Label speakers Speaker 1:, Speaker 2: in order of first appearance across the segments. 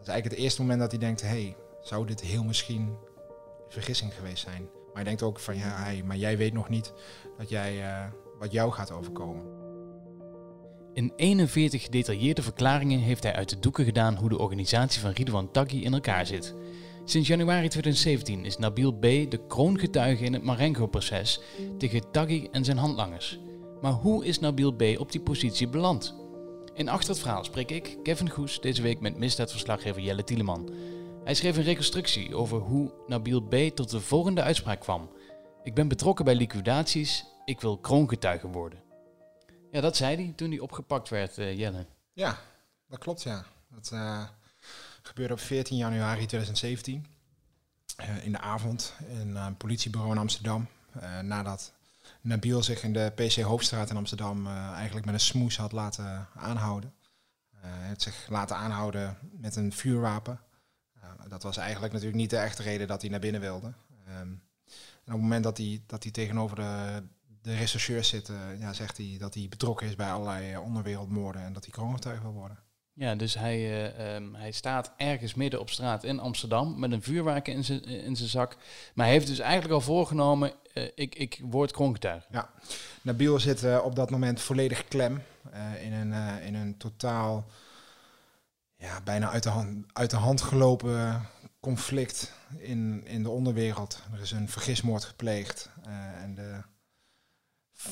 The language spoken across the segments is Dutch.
Speaker 1: Is eigenlijk het eerste moment dat hij denkt, hey, zou dit heel misschien vergissing geweest zijn? Maar hij denkt ook van, ja, maar jij weet nog niet dat jij, eh, wat jou gaat overkomen.
Speaker 2: In 41 gedetailleerde verklaringen heeft hij uit de doeken gedaan hoe de organisatie van Ridwan Taghi in elkaar zit. Sinds januari 2017 is Nabil B. de kroongetuige in het Marengo-proces tegen Taghi en zijn handlangers. Maar hoe is Nabil B. op die positie beland? In Achter het Verhaal spreek ik, Kevin Goes, deze week met misdaadverslaggever Jelle Tieleman. Hij schreef een reconstructie over hoe Nabil B. tot de volgende uitspraak kwam. Ik ben betrokken bij liquidaties, ik wil kroongetuige worden. Ja, dat zei hij toen hij opgepakt werd, uh, Jelle.
Speaker 1: Ja, dat klopt ja. Dat uh, gebeurde op 14 januari 2017. Uh, in de avond in een politiebureau in Amsterdam. nadat Nabil zich in de PC Hoofdstraat in Amsterdam eigenlijk met een smoes had laten aanhouden. Hij had zich laten aanhouden met een vuurwapen. dat was eigenlijk natuurlijk niet de echte reden dat hij naar binnen wilde. Um, en op het moment dat hij, dat hij tegenover de, de rechercheurs zitten, ja, zegt hij dat hij betrokken is bij allerlei eh, onderwereldmoorden en dat hij kroongetuige wil worden.
Speaker 2: Ja, dus hij, uh, um, hij staat ergens midden op straat in Amsterdam met een vuurwapen in zijn in zijn zak. Maar hij heeft dus eigenlijk al voorgenomen, uh, ik, ik word kroongetuige.
Speaker 1: Ja, Nabil zit op dat moment volledig klem in, een, in een totaal, ja, bijna uit de hand, uit de hand gelopen conflict in, in de onderwereld. Er is een vergismoord gepleegd en de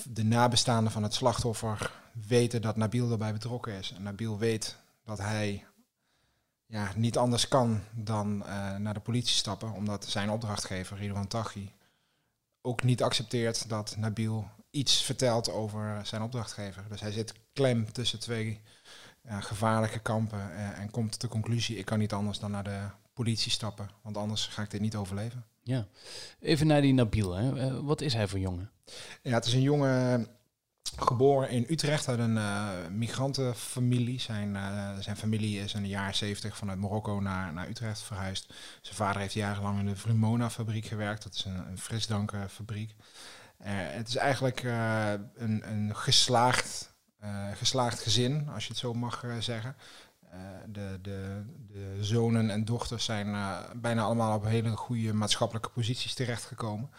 Speaker 1: de nabestaanden van het slachtoffer weten dat Nabil erbij betrokken is. En Nabil weet dat hij ja, niet anders kan dan uh, naar de politie stappen, omdat zijn opdrachtgever, Ridwan Taghi, ook niet accepteert dat Nabil iets vertelt over zijn opdrachtgever. Dus hij zit klem tussen twee uh, gevaarlijke kampen uh, en komt tot de conclusie, ik kan niet anders dan naar de politie stappen, want anders ga ik dit niet overleven.
Speaker 2: Ja, even naar die Nabil. Hè. wat is hij voor jongen?
Speaker 1: Ja, het is een jongen geboren in Utrecht uit een uh, migrantenfamilie. Zijn, uh, zijn familie is in de jaren 70 vanuit Marokko naar, naar Utrecht verhuisd. Zijn vader heeft jarenlang in de Vrumona-fabriek gewerkt. Dat is een, een frisdankenfabriek. Uh, het is eigenlijk een, een geslaagd, geslaagd gezin, als je het zo mag zeggen. de, de, de zonen en dochters zijn bijna allemaal op hele goede maatschappelijke posities terechtgekomen.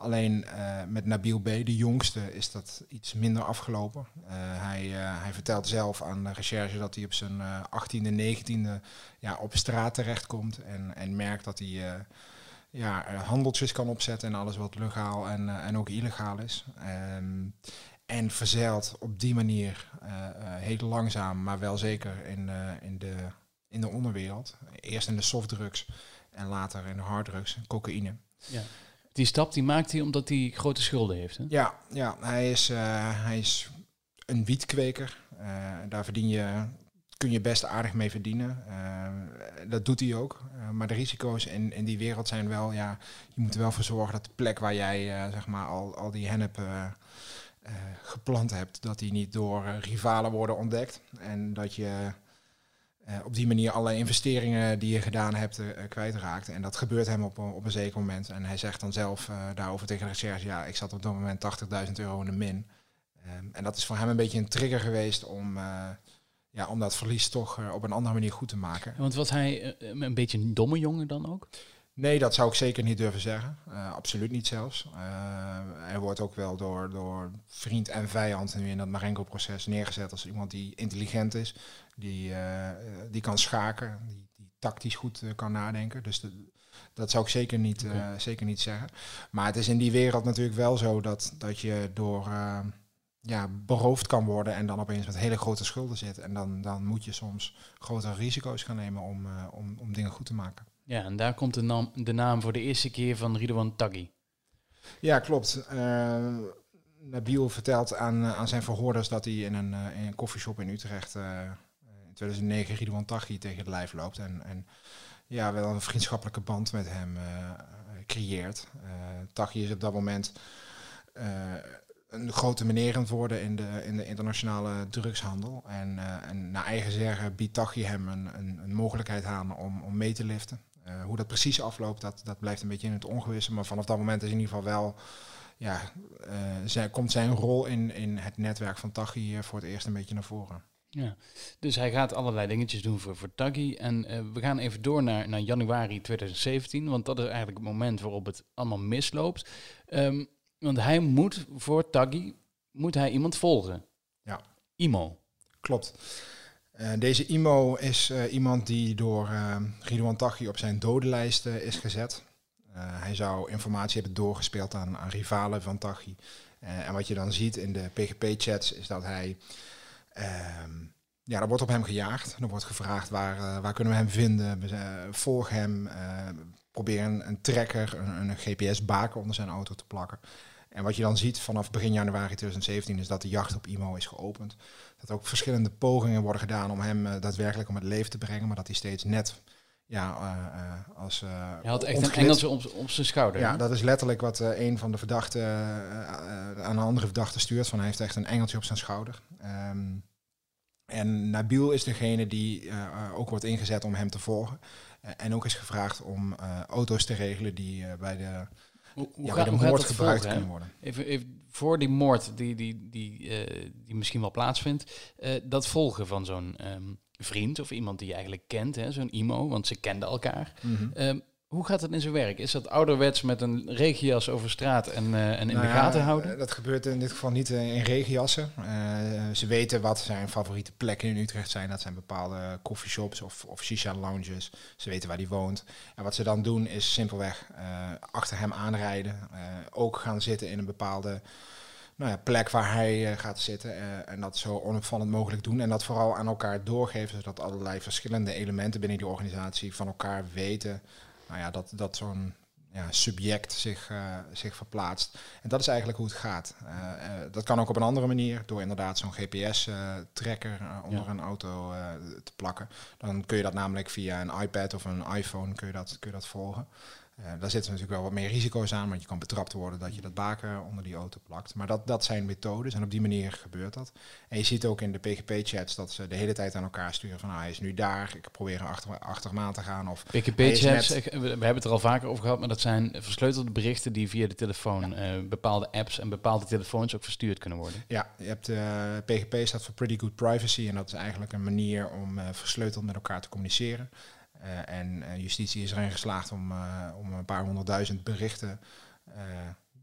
Speaker 1: Alleen uh, met Nabil B., de jongste, is dat iets minder afgelopen. Uh, hij, uh, hij vertelt zelf aan de recherche dat hij op zijn 18e, 19e ja, op straat terechtkomt. En, en merkt dat hij ja, handeltjes kan opzetten en alles wat legaal en, en ook illegaal is. Um, en verzeilt op die manier heel langzaam, maar wel zeker in, in, de, in de onderwereld. Eerst in de softdrugs en later in de harddrugs, cocaïne.
Speaker 2: Ja. Die stap die maakt hij omdat hij grote schulden heeft. Hè?
Speaker 1: Ja, ja hij, is, uh, hij is een wietkweker. Uh, daar verdien je, kun je best aardig mee verdienen. Uh, dat doet hij ook. maar de risico's in, in die wereld zijn wel, ja, je moet er wel voor zorgen dat de plek waar jij zeg maar al, al die hennep geplant hebt, dat die niet door rivalen worden ontdekt. En dat je uh, op die manier alle investeringen die je gedaan hebt uh, kwijtraakt. En dat gebeurt hem op, op een zeker moment. En hij zegt dan zelf daarover tegen de recherche, ja, ik zat op dat moment 80.000 euro in de min. Um, en dat is voor hem een beetje een trigger geweest om, ja, om dat verlies toch op een andere manier goed te maken.
Speaker 2: Want was hij een beetje een domme jongen dan ook?
Speaker 1: Nee, dat zou ik zeker niet durven zeggen. Uh, absoluut niet zelfs. Uh, hij wordt ook wel door, door vriend en vijand nu in dat Marengo-proces neergezet als iemand die intelligent is, die, uh, die kan schaken, die, die tactisch goed kan nadenken. Dus de, dat zou ik zeker niet, okay. zeker niet zeggen. Maar het is in die wereld natuurlijk wel zo dat, dat je door ja, beroofd kan worden en dan opeens met hele grote schulden zit. En dan, dan moet je soms grotere risico's gaan nemen om, om, om dingen goed te maken.
Speaker 2: Ja, en daar komt de naam, de naam voor de eerste keer van Ridwan Taghi.
Speaker 1: Ja, klopt. Uh, Nabil vertelt aan, aan zijn verhoorders dat hij in een, uh, in een koffieshop in Utrecht uh, in 2009 Ridwan Taghi tegen het lijf loopt. En, en ja, wel een vriendschappelijke band met hem creëert. Taghi is op dat moment een grote meneer aan het worden in de, in de internationale drugshandel. En, en naar eigen zeggen biedt Taghi hem een, een, een mogelijkheid aan om, om mee te liften. Uh, hoe dat precies afloopt, dat, dat blijft een beetje in het ongewisse. Maar vanaf dat moment is in ieder geval wel, ja, uh, zij, komt zijn rol in, in het netwerk van Tachi voor het eerst een beetje naar voren.
Speaker 2: Ja, dus hij gaat allerlei dingetjes doen voor, voor Taggy. En eh, we gaan even door naar, naar januari 2017, want dat is eigenlijk het moment waarop het allemaal misloopt. Ehm, want hij moet voor Taggy, moet hij iemand volgen.
Speaker 1: Ja.
Speaker 2: Imo.
Speaker 1: Klopt. Uh, deze Imo is uh, iemand die door uh, Ridouan Taghi op zijn dodenlijst is gezet. hij zou informatie hebben doorgespeeld aan, aan rivalen van Taghi. en wat je dan ziet in de PGP-chats is dat hij Ehm, ja, er wordt op hem gejaagd. Er wordt gevraagd waar, waar kunnen we hem vinden. Volg hem. Probeer een, een trekker, een, een GPS-baken onder zijn auto te plakken. En wat je dan ziet vanaf begin januari 2017 is dat de jacht op IMO is geopend. Dat ook verschillende pogingen worden gedaan om hem daadwerkelijk om het leven te brengen. Maar dat hij steeds net ja, uh, als. Uh,
Speaker 2: Hij had echt een Engelse op, op zijn schouder.
Speaker 1: Ja, dat is letterlijk wat een van de verdachten aan een andere verdachte stuurt. Van hij heeft echt een engeltje op zijn schouder. Um, en Nabil is degene die ook wordt ingezet om hem te volgen. en ook is gevraagd om auto's te regelen die bij de,
Speaker 2: hoe, hoe ja, gaat, de moord gebruikt kunnen worden. Even, even, voor die moord die, die, die, die misschien wel plaatsvindt, dat volgen van zo'n um, vriend of iemand die je eigenlijk kent, zo'n imo, want ze kenden elkaar. Mm -hmm. Hoe gaat het in zijn werk? Is dat ouderwets met een regenjas over straat en, uh, en in nou de gaten houden?
Speaker 1: Eh, dat gebeurt in dit geval niet in regenjassen. Uh, ze weten wat zijn favoriete plekken in Utrecht zijn. Dat zijn bepaalde coffeeshops of, of shisha-lounges. Ze weten waar hij woont. En wat ze dan doen is simpelweg uh, achter hem aanrijden. ook gaan zitten in een bepaalde nou ja, plek waar hij uh, gaat zitten. Uh, en dat zo onopvallend mogelijk doen. En dat vooral aan elkaar doorgeven, zodat allerlei verschillende elementen binnen die organisatie van elkaar weten. Nou ja, dat, dat zo'n ja, subject zich, uh, zich verplaatst. En dat is eigenlijk hoe het gaat. dat kan ook op een andere manier, door inderdaad zo'n GPS-tracker onder een auto te plakken. Dan kun je dat namelijk via een iPad of een iPhone kun je dat, kun je dat volgen. Uh, daar zitten natuurlijk wel wat meer risico's aan, want je kan betrapt worden dat je dat baken onder die auto plakt. Maar dat, dat zijn methodes en op die manier gebeurt dat. En je ziet ook in de PGP-chats dat ze de hele tijd aan elkaar sturen van ah, hij is nu daar, ik probeer achter, achter aan te gaan. Of
Speaker 2: PGP-chats, we hebben het er al vaker over gehad, maar dat zijn versleutelde berichten die via de telefoon, ja. uh, bepaalde apps en bepaalde telefoons ook verstuurd kunnen worden.
Speaker 1: Ja, je hebt uh, PGP staat voor Pretty Good Privacy en dat is eigenlijk een manier om versleuteld met elkaar te communiceren. Uh, en uh, justitie is erin geslaagd om, uh, om een paar honderdduizend berichten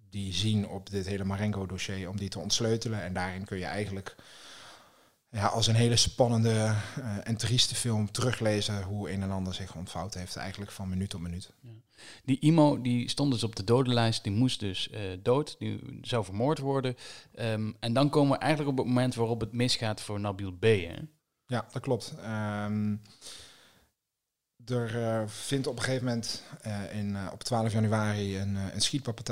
Speaker 1: die zien op dit hele Marengo-dossier, om die te ontsleutelen. En daarin kun je eigenlijk ja, als een hele spannende en trieste film teruglezen hoe een en ander zich ontvouwd heeft, eigenlijk van minuut tot minuut. Ja.
Speaker 2: Die Imo die stond dus op de dodenlijst, die moest dus dood, die zou vermoord worden. Um, en dan komen we eigenlijk op het moment waarop het misgaat voor Nabil B. Hè?
Speaker 1: Ja, dat klopt. Um, er uh, vindt op een gegeven moment uh, in, uh, op 12 januari een, een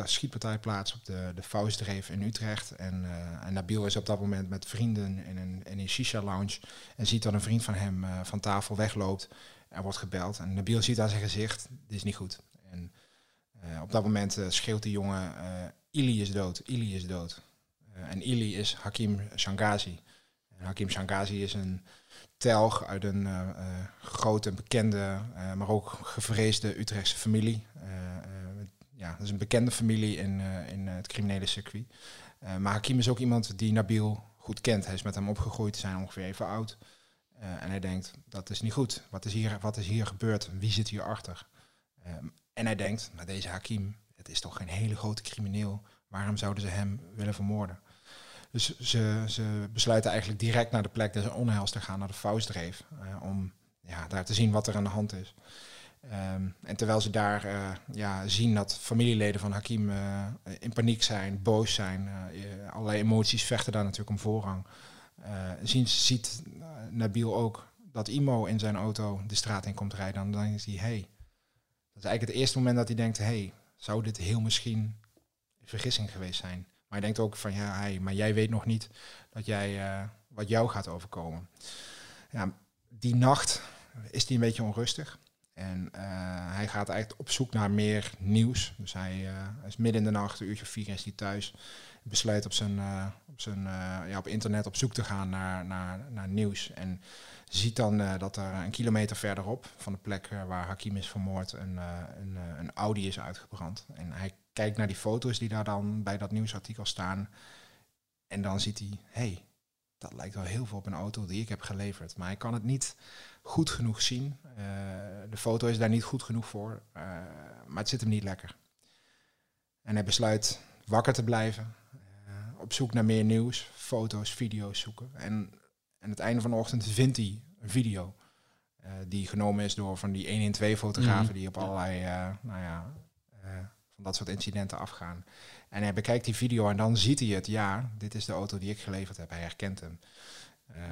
Speaker 1: schietpartij, plaats op de, de Faustdreef in Utrecht. En, en Nabil is op dat moment met vrienden in een, in een shisha-lounge en ziet dat een vriend van hem van tafel wegloopt. Er wordt gebeld en Nabil ziet aan zijn gezicht, dit is niet goed. En op dat moment schreeuwt de jongen, Ili is dood, Ili is dood. en Ili is Hakim Shangazi. En Hakim Shangazi is een telg uit een uh, grote, bekende, uh, maar ook gevreesde Utrechtse familie. ja, dat is een bekende familie in, in het criminele circuit. maar Hakim is ook iemand die Nabil goed kent. Hij is met hem opgegroeid, zijn ongeveer even oud. en hij denkt, dat is niet goed. Wat is hier, wat is hier gebeurd? Wie zit hier achter? en hij denkt, maar deze Hakim, het is toch geen hele grote crimineel. Waarom zouden ze hem willen vermoorden? Dus ze, ze besluiten eigenlijk direct naar de plek des onheils te gaan, naar de Faustdreef, uh, om ja, daar te zien wat er aan de hand is. Um, en terwijl ze daar uh, ja, zien dat familieleden van Hakim uh, in paniek zijn, boos zijn, allerlei emoties vechten daar natuurlijk om voorrang. zien, ziet Nabil ook dat Imo in zijn auto de straat in komt rijden. En dan denkt hij, hey, dat is eigenlijk het eerste moment dat hij denkt, hey, zou dit heel misschien een vergissing geweest zijn? Maar hij denkt ook van ja, hij, maar jij weet nog niet dat jij, uh, wat jou gaat overkomen. Ja, die nacht is hij een beetje onrustig. En uh, hij gaat eigenlijk op zoek naar meer nieuws. Dus hij uh, is midden in de nacht, een uurtje vier is hij thuis. Besluit op, zijn, op, zijn, ja, op internet op zoek te gaan naar, naar, naar nieuws. En ziet dan dat er een kilometer verderop van de plek waar Hakim is vermoord een, een, een Audi is uitgebrand. En hij kijkt naar die foto's die daar dan bij dat nieuwsartikel staan. En dan ziet hij, hé, hey, dat lijkt wel heel veel op een auto die ik heb geleverd. Maar hij kan het niet goed genoeg zien. Eh, de foto is daar niet goed genoeg voor. Uh, maar het zit hem niet lekker. En hij besluit wakker te blijven. Uh, op zoek naar meer nieuws. Foto's, video's zoeken. En aan het einde van de ochtend vindt hij een video. die genomen is door van die 1 in 2 fotografen. Mm. Die op allerlei nou ja, van dat soort incidenten afgaan. En hij bekijkt die video en dan ziet hij het. Ja, dit is de auto die ik geleverd heb. Hij herkent hem.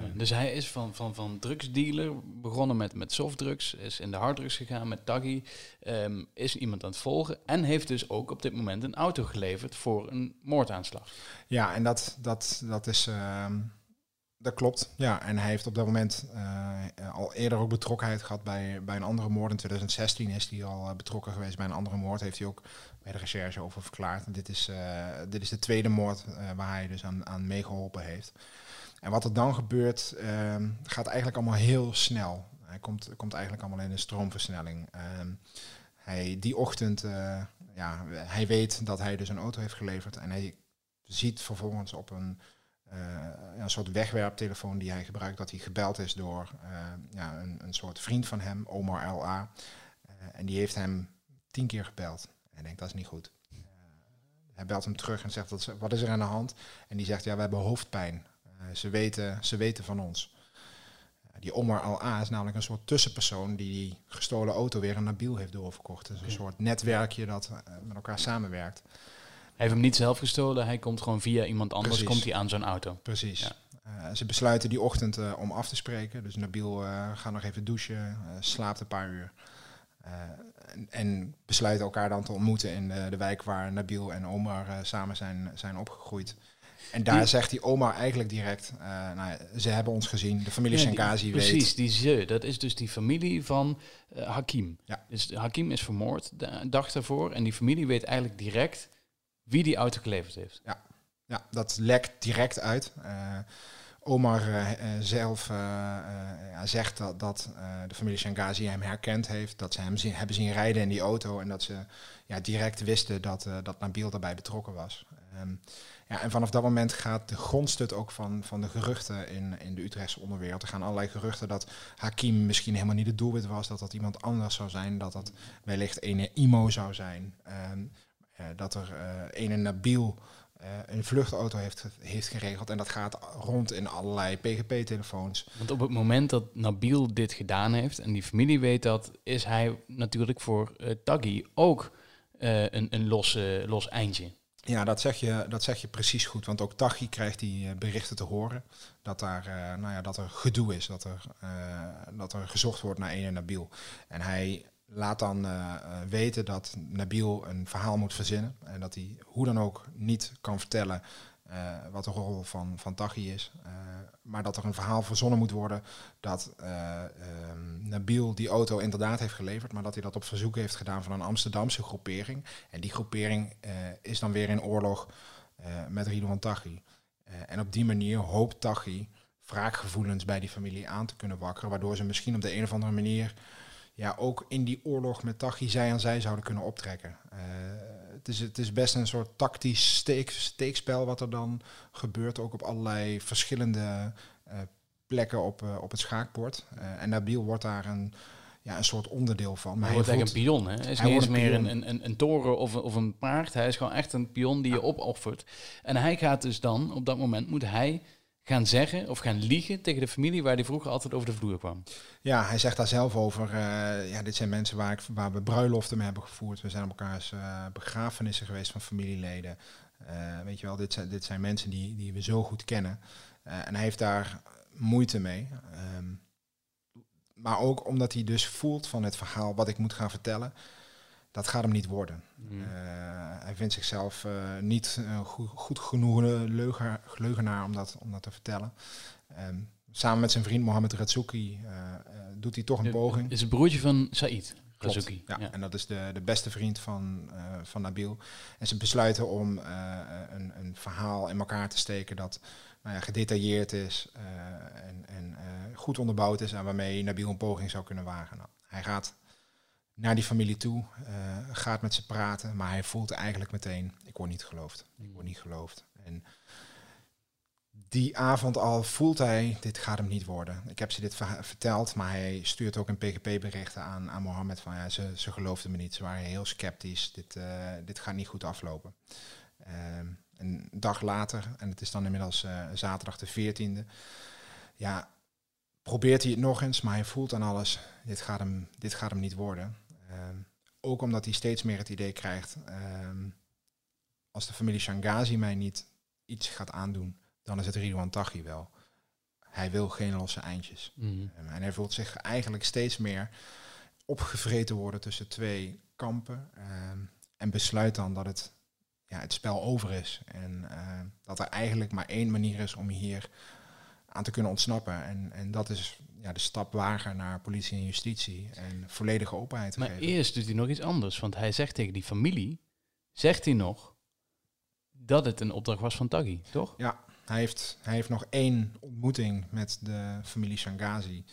Speaker 2: Um, dus hij is van, van, van drugsdealer begonnen met, met softdrugs, is in de harddrugs gegaan met Taggy, um, is iemand aan het volgen en heeft dus ook op dit moment een auto geleverd voor een moordaanslag.
Speaker 1: Ja, en dat, dat, dat is... Um, dat klopt, ja. En hij heeft op dat moment uh, al eerder ook betrokkenheid gehad bij, bij een andere moord. In 2016 is hij al uh, betrokken geweest bij een andere moord. Heeft hij ook bij de recherche over verklaard. Dit is, uh, dit is de tweede moord waar hij dus aan, aan meegeholpen heeft. En wat er dan gebeurt, ehm, gaat eigenlijk allemaal heel snel. Hij komt, komt eigenlijk allemaal in een stroomversnelling. Ehm, hij, die ochtend, ja, hij weet dat hij dus een auto heeft geleverd. En hij ziet vervolgens op een een soort wegwerptelefoon die hij gebruikt, dat hij gebeld is door uh, ja, een, een, soort vriend van hem, Omar L.A. Uh, en die heeft hem tien keer gebeld. En hij denkt, dat is niet goed. hij belt hem terug en zegt, dat, wat is er aan de hand? En die zegt, ja, we hebben hoofdpijn. ze, weten, ze weten van ons. die Omar L.A. is namelijk een soort tussenpersoon die die gestolen auto weer aan Nabil heeft doorverkocht. Dus een soort netwerkje dat met elkaar samenwerkt
Speaker 2: heeft hem niet zelf gestolen, hij komt gewoon via iemand anders komt hij aan zo'n auto.
Speaker 1: Precies. Ja. Uh, ze besluiten die ochtend uh, om af te spreken. Dus Nabil uh, gaat nog even douchen, slaapt een paar uur. En, en, besluiten elkaar dan te ontmoeten in de, de wijk waar Nabil en Omar samen zijn, zijn opgegroeid. En daar zegt die oma eigenlijk direct, nou, ze hebben ons gezien, de familie ja, weet.
Speaker 2: Precies, die ze, dat is dus die familie van Hakim. Ja. Dus Hakim is vermoord de dag daarvoor en die familie weet eigenlijk direct wie die auto geleverd heeft.
Speaker 1: Ja, ja dat lekt direct uit. Uh, Omar uh, zelf uh, zegt dat, dat de familie Shangazi hem herkend heeft, dat ze hem zien, hebben zien rijden in die auto en dat ze ja, direct wisten dat, dat Nabil daarbij betrokken was. Um, ja, en vanaf dat moment gaat de grondstut ook van, van de geruchten in, in de Utrechtse onderwereld. Er gaan allerlei geruchten dat Hakim misschien helemaal niet het doelwit was, dat dat iemand anders zou zijn, dat dat wellicht een Imo zou zijn. Um, eh, dat er uh, een Nabil uh, een vluchtauto heeft, heeft geregeld. En dat gaat rond in allerlei PGP-telefoons.
Speaker 2: Want op het moment dat Nabil dit gedaan heeft en die familie weet dat, is hij natuurlijk voor uh, Taggy ook een, een los, los eindje.
Speaker 1: Ja, dat zeg, je, dat zeg je precies goed. Want ook Taggy krijgt die berichten te horen dat, daar, nou ja, dat er gedoe is, dat er, dat er gezocht wordt naar een Nabil. En hij laat dan uh, weten dat Nabil een verhaal moet verzinnen. En dat hij hoe dan ook niet kan vertellen uh, wat de rol van, van Taghi is. Maar dat er een verhaal verzonnen moet worden dat um, Nabil die auto inderdaad heeft geleverd. Maar dat hij dat op verzoek heeft gedaan van een Amsterdamse groepering. En die groepering is dan weer in oorlog met Ridwan Taghi. en op die manier hoopt Taghi wraakgevoelens bij die familie aan te kunnen wakkeren. Waardoor ze misschien op de een of andere manier ja, ook in die oorlog met Tachi zij aan zij zouden kunnen optrekken. Uh, het, is, het is best een soort tactisch steek, steekspel wat er dan gebeurt, ook op allerlei verschillende uh, plekken op, uh, op het schaakbord. en Nabil wordt daar een, ja, een soort onderdeel van.
Speaker 2: Maar hij, wordt eigenlijk een pion, hè? Hij is niet eens meer een, een, een, toren of, of een paard. Hij is gewoon echt een pion die je opoffert. En hij gaat dus dan, op dat moment moet hij gaan zeggen of gaan liegen tegen de familie waar hij vroeger altijd over de vloer kwam.
Speaker 1: Ja, hij zegt daar zelf over. Uh, ja, dit zijn mensen waar, ik, waar we bruiloften mee hebben gevoerd. We zijn op elkaars uh, begrafenissen geweest van familieleden. Uh, weet je wel, dit zijn, dit zijn mensen die, die we zo goed kennen. en hij heeft daar moeite mee. Um, maar ook omdat hij dus voelt van het verhaal wat ik moet gaan vertellen dat gaat hem niet worden. Mm. Uh, hij vindt zichzelf uh, niet uh, goed, goed, genoeg leugen, leugenaar om dat, om dat te vertellen. Um, samen met zijn vriend Mohammed Razouki doet hij toch een poging.
Speaker 2: Is het broertje van Said.
Speaker 1: Razouki. Ja, ja, en dat is de, de beste vriend van, van Nabil. En ze besluiten om een, een verhaal in elkaar te steken dat nou ja, gedetailleerd is en, en goed onderbouwd is en waarmee Nabil een poging zou kunnen wagen. Nou, hij gaat naar die familie toe, uh, gaat met ze praten, maar hij voelt eigenlijk meteen, ik word niet geloofd. Ik word niet geloofd. En die avond al voelt hij, dit gaat hem niet worden. Ik heb ze dit verteld, maar hij stuurt ook een PGP-berichten aan, aan Mohammed van ja, ze, ze geloofden me niet. Ze waren heel sceptisch. Dit, uh, dit gaat niet goed aflopen. Ehm, een dag later, en het is dan inmiddels uh, zaterdag de 14e, ja, probeert hij het nog eens, maar hij voelt aan alles, dit gaat hem, dit gaat hem niet worden. Ehm, ook omdat hij steeds meer het idee krijgt, ehm, als de familie Shangazi mij niet iets gaat aandoen, dan is het Ridwan Taghi wel. Hij wil geen losse eindjes.
Speaker 2: Mhm.
Speaker 1: En hij voelt zich eigenlijk steeds meer opgevreten worden tussen twee kampen. Ehm, en besluit dan dat het, ja, het spel over is. En uh, dat er eigenlijk maar één manier is om hier aan te kunnen ontsnappen. En, en dat is ja, de stap wagen naar politie en justitie en volledige openheid te
Speaker 2: maar
Speaker 1: geven.
Speaker 2: Maar eerst doet hij nog iets anders, want hij zegt tegen die familie, zegt hij nog dat het een opdracht was van Taghi, toch?
Speaker 1: Ja, hij heeft, hij heeft nog één ontmoeting met de familie Shangazi.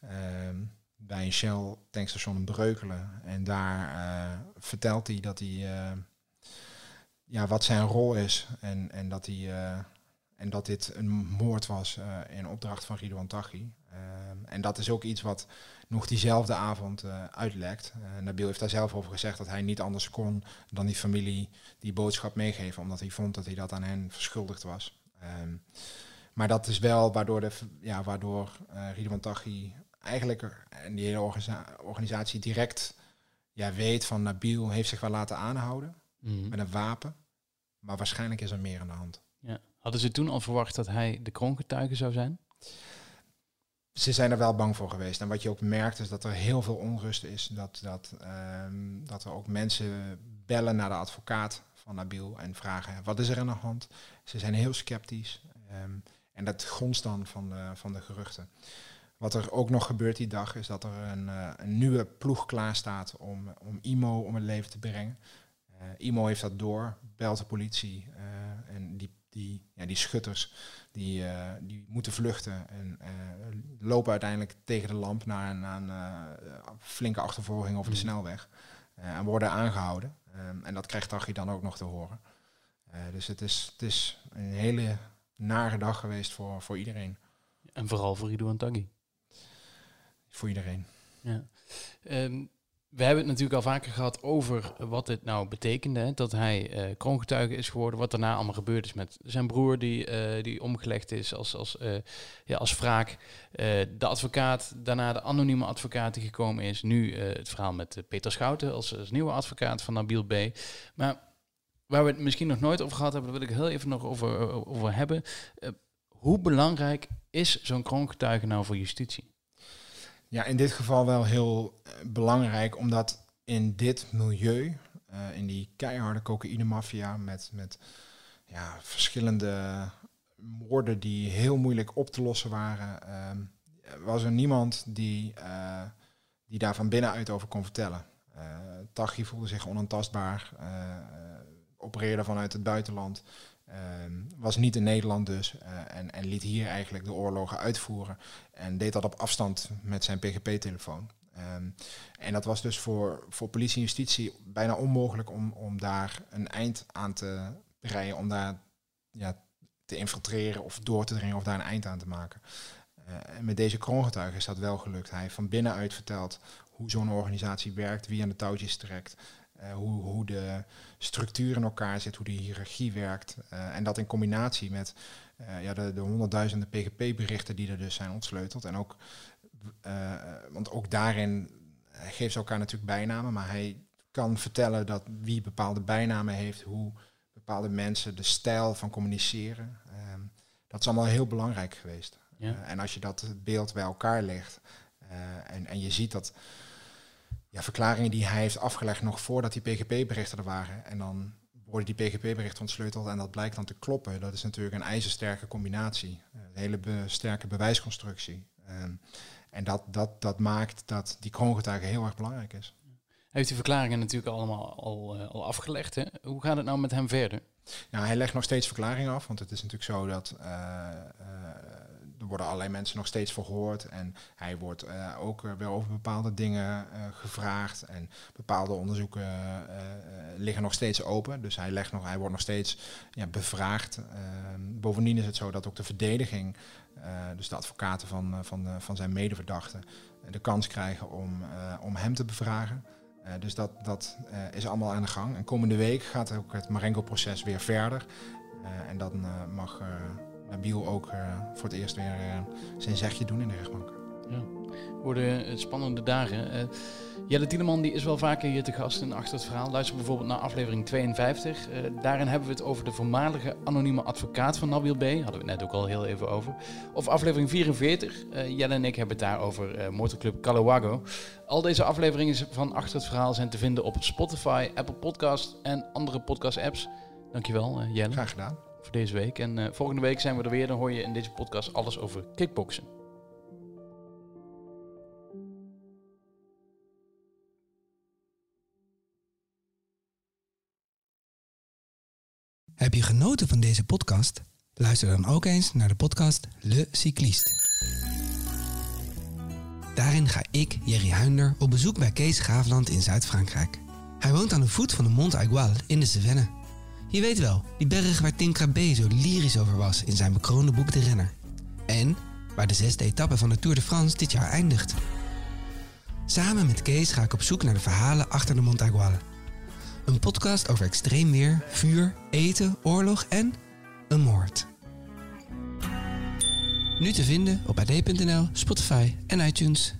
Speaker 1: Ehm, bij een Shell tankstation in Breukelen. En daar uh, vertelt hij dat hij uh, ja, wat zijn rol is. En, en, dat hij, uh, en dat dit een moord was in opdracht van Ridwan Taghi. Ehm, en dat is ook iets wat nog diezelfde avond uitlekt. Nabil heeft daar zelf over gezegd dat hij niet anders kon dan die familie die boodschap meegeven. Omdat hij vond dat hij dat aan hen verschuldigd was. Um, maar dat is wel waardoor, de, ja, waardoor Ridwan Taghi eigenlijk en die hele organisa organisatie direct ja, weet van Nabil heeft zich wel laten aanhouden
Speaker 2: Mhm.
Speaker 1: met een wapen. Maar waarschijnlijk is er meer aan de hand.
Speaker 2: Hadden ze toen al verwacht dat hij de kroongetuige zou zijn?
Speaker 1: Ze zijn er wel bang voor geweest. En wat je ook merkt is dat er heel veel onrust is. Dat, dat, um, dat er ook mensen bellen naar de advocaat van Nabil en vragen wat is er aan de hand. Ze zijn heel sceptisch. Um, en dat gonst dan van de, van de geruchten. Wat er ook nog gebeurt die dag is dat er een, uh, een nieuwe ploeg klaar staat om, om IMO om het leven te brengen. Uh, IMO heeft dat door, belt de politie uh, en die, die, ja, die schutters die, die moeten vluchten en lopen uiteindelijk tegen de lamp naar een, naar een flinke achtervolging over de
Speaker 2: Mm.
Speaker 1: snelweg en worden aangehouden. Um, en dat krijgt Taghi dan ook nog te horen. dus het is, het is een hele nare dag geweest voor, voor iedereen.
Speaker 2: En vooral voor Ridouan Taghi.
Speaker 1: Voor iedereen.
Speaker 2: Ja. Um, we hebben het natuurlijk al vaker gehad over wat dit nou betekende. Dat hij uh, kroongetuige is geworden. Wat daarna allemaal gebeurd is met zijn broer die, uh, die omgelegd is als, als, uh, ja, als wraak. De advocaat, daarna de anonieme advocaat die gekomen is. Nu het verhaal met Peter Schouten als, als nieuwe advocaat van Nabil B. Maar waar we het misschien nog nooit over gehad hebben, daar wil ik heel even nog over, over hebben. Hoe belangrijk is zo'n kroongetuige nou voor justitie?
Speaker 1: Ja, in dit geval wel heel uh, belangrijk, omdat in dit milieu, uh, in die keiharde cocaïne-maffia met, met ja, verschillende moorden die heel moeilijk op te lossen waren, uh, was er niemand die, uh, die daar van binnenuit over kon vertellen. Uh, Taghi voelde zich onaantastbaar, uh, opereerde vanuit het buitenland, was niet in Nederland dus en, en liet hier eigenlijk de oorlogen uitvoeren en deed dat op afstand met zijn PGP-telefoon. Um, en dat was dus voor, voor politie en justitie bijna onmogelijk om, om daar een eind aan te breien, om daar ja, te infiltreren of door te dringen of daar een eind aan te maken. Uh, en met deze kroongetuige is dat wel gelukt. Hij heeft van binnenuit verteld hoe zo'n organisatie werkt, wie aan de touwtjes trekt, uh, hoe, hoe de structuur in elkaar zit, hoe de hiërarchie werkt. Uh, en dat in combinatie met uh, ja, de, de honderdduizenden PGP-berichten die er dus zijn ontsleuteld. En ook, want ook daarin geeft ze elkaar natuurlijk bijnamen, maar hij kan vertellen dat wie bepaalde bijnamen heeft, hoe bepaalde mensen de stijl van communiceren. Um, dat is allemaal heel belangrijk geweest.
Speaker 2: Ja.
Speaker 1: En als je dat beeld bij elkaar legt en, en je ziet dat ja, verklaringen die hij heeft afgelegd nog voordat die PGP-berichten er waren en dan worden die PGP-berichten ontsleuteld en dat blijkt dan te kloppen. Dat is natuurlijk een ijzersterke combinatie. Een hele be sterke bewijsconstructie. Um, en dat, dat, dat maakt dat die kroongetuige heel erg belangrijk is.
Speaker 2: Heeft die verklaringen natuurlijk allemaal al, uh, al afgelegd. Hè? Hoe gaat het nou met hem verder?
Speaker 1: Nou, hij legt nog steeds verklaringen af, want het is natuurlijk zo dat uh, uh, de er worden allerlei mensen nog steeds verhoord. En hij wordt ook weer over bepaalde dingen gevraagd. En bepaalde onderzoeken liggen nog steeds open. Dus hij, legt nog, hij wordt nog steeds ja, bevraagd. Ehm, bovendien is het zo dat ook de verdediging, dus de advocaten van, van, van zijn medeverdachten, de kans krijgen om, om hem te bevragen. Dus dat, dat is allemaal aan de gang. En komende week gaat ook het Marengo-proces weer verder. En dan mag Nabil ook voor het eerst weer zijn zegje doen in de rechtbank.
Speaker 2: Ja, worden spannende dagen. Jelle Tieleman die is wel vaker hier te gast in Achter het Verhaal. Luister bijvoorbeeld naar aflevering 52. Uh, daarin hebben we het over de voormalige anonieme advocaat van Nabil B. Hadden we het net ook al heel even over. Of aflevering 44. Uh, Jelle en ik hebben het daar over uh, motorclub Calawago. Al deze afleveringen van Achter het Verhaal zijn te vinden op Spotify, Apple Podcast en andere podcast apps. Dankjewel Jelle.
Speaker 1: Graag gedaan.
Speaker 2: Voor deze week. En volgende week zijn we er weer. Dan hoor je in deze podcast alles over kickboksen.
Speaker 3: Heb je genoten van deze podcast? Luister dan ook eens naar de podcast Le Cycliste. Daarin ga ik, Jerry Huinder, op bezoek bij Kees Graafland in Zuid-Frankrijk. Hij woont aan de voet van de Mont Aigual in de Cevennes. Je weet wel, die berg waar Tim Crabbe zo lyrisch over was in zijn bekroonde boek De Renner. En waar de zesde etappe van de Tour de France dit jaar eindigt. Samen met Kees ga ik op zoek naar de verhalen achter de Mont Aigual een podcast over extreem weer, vuur, eten, oorlog en een moord. Nu te vinden op ad.nl, Spotify en iTunes.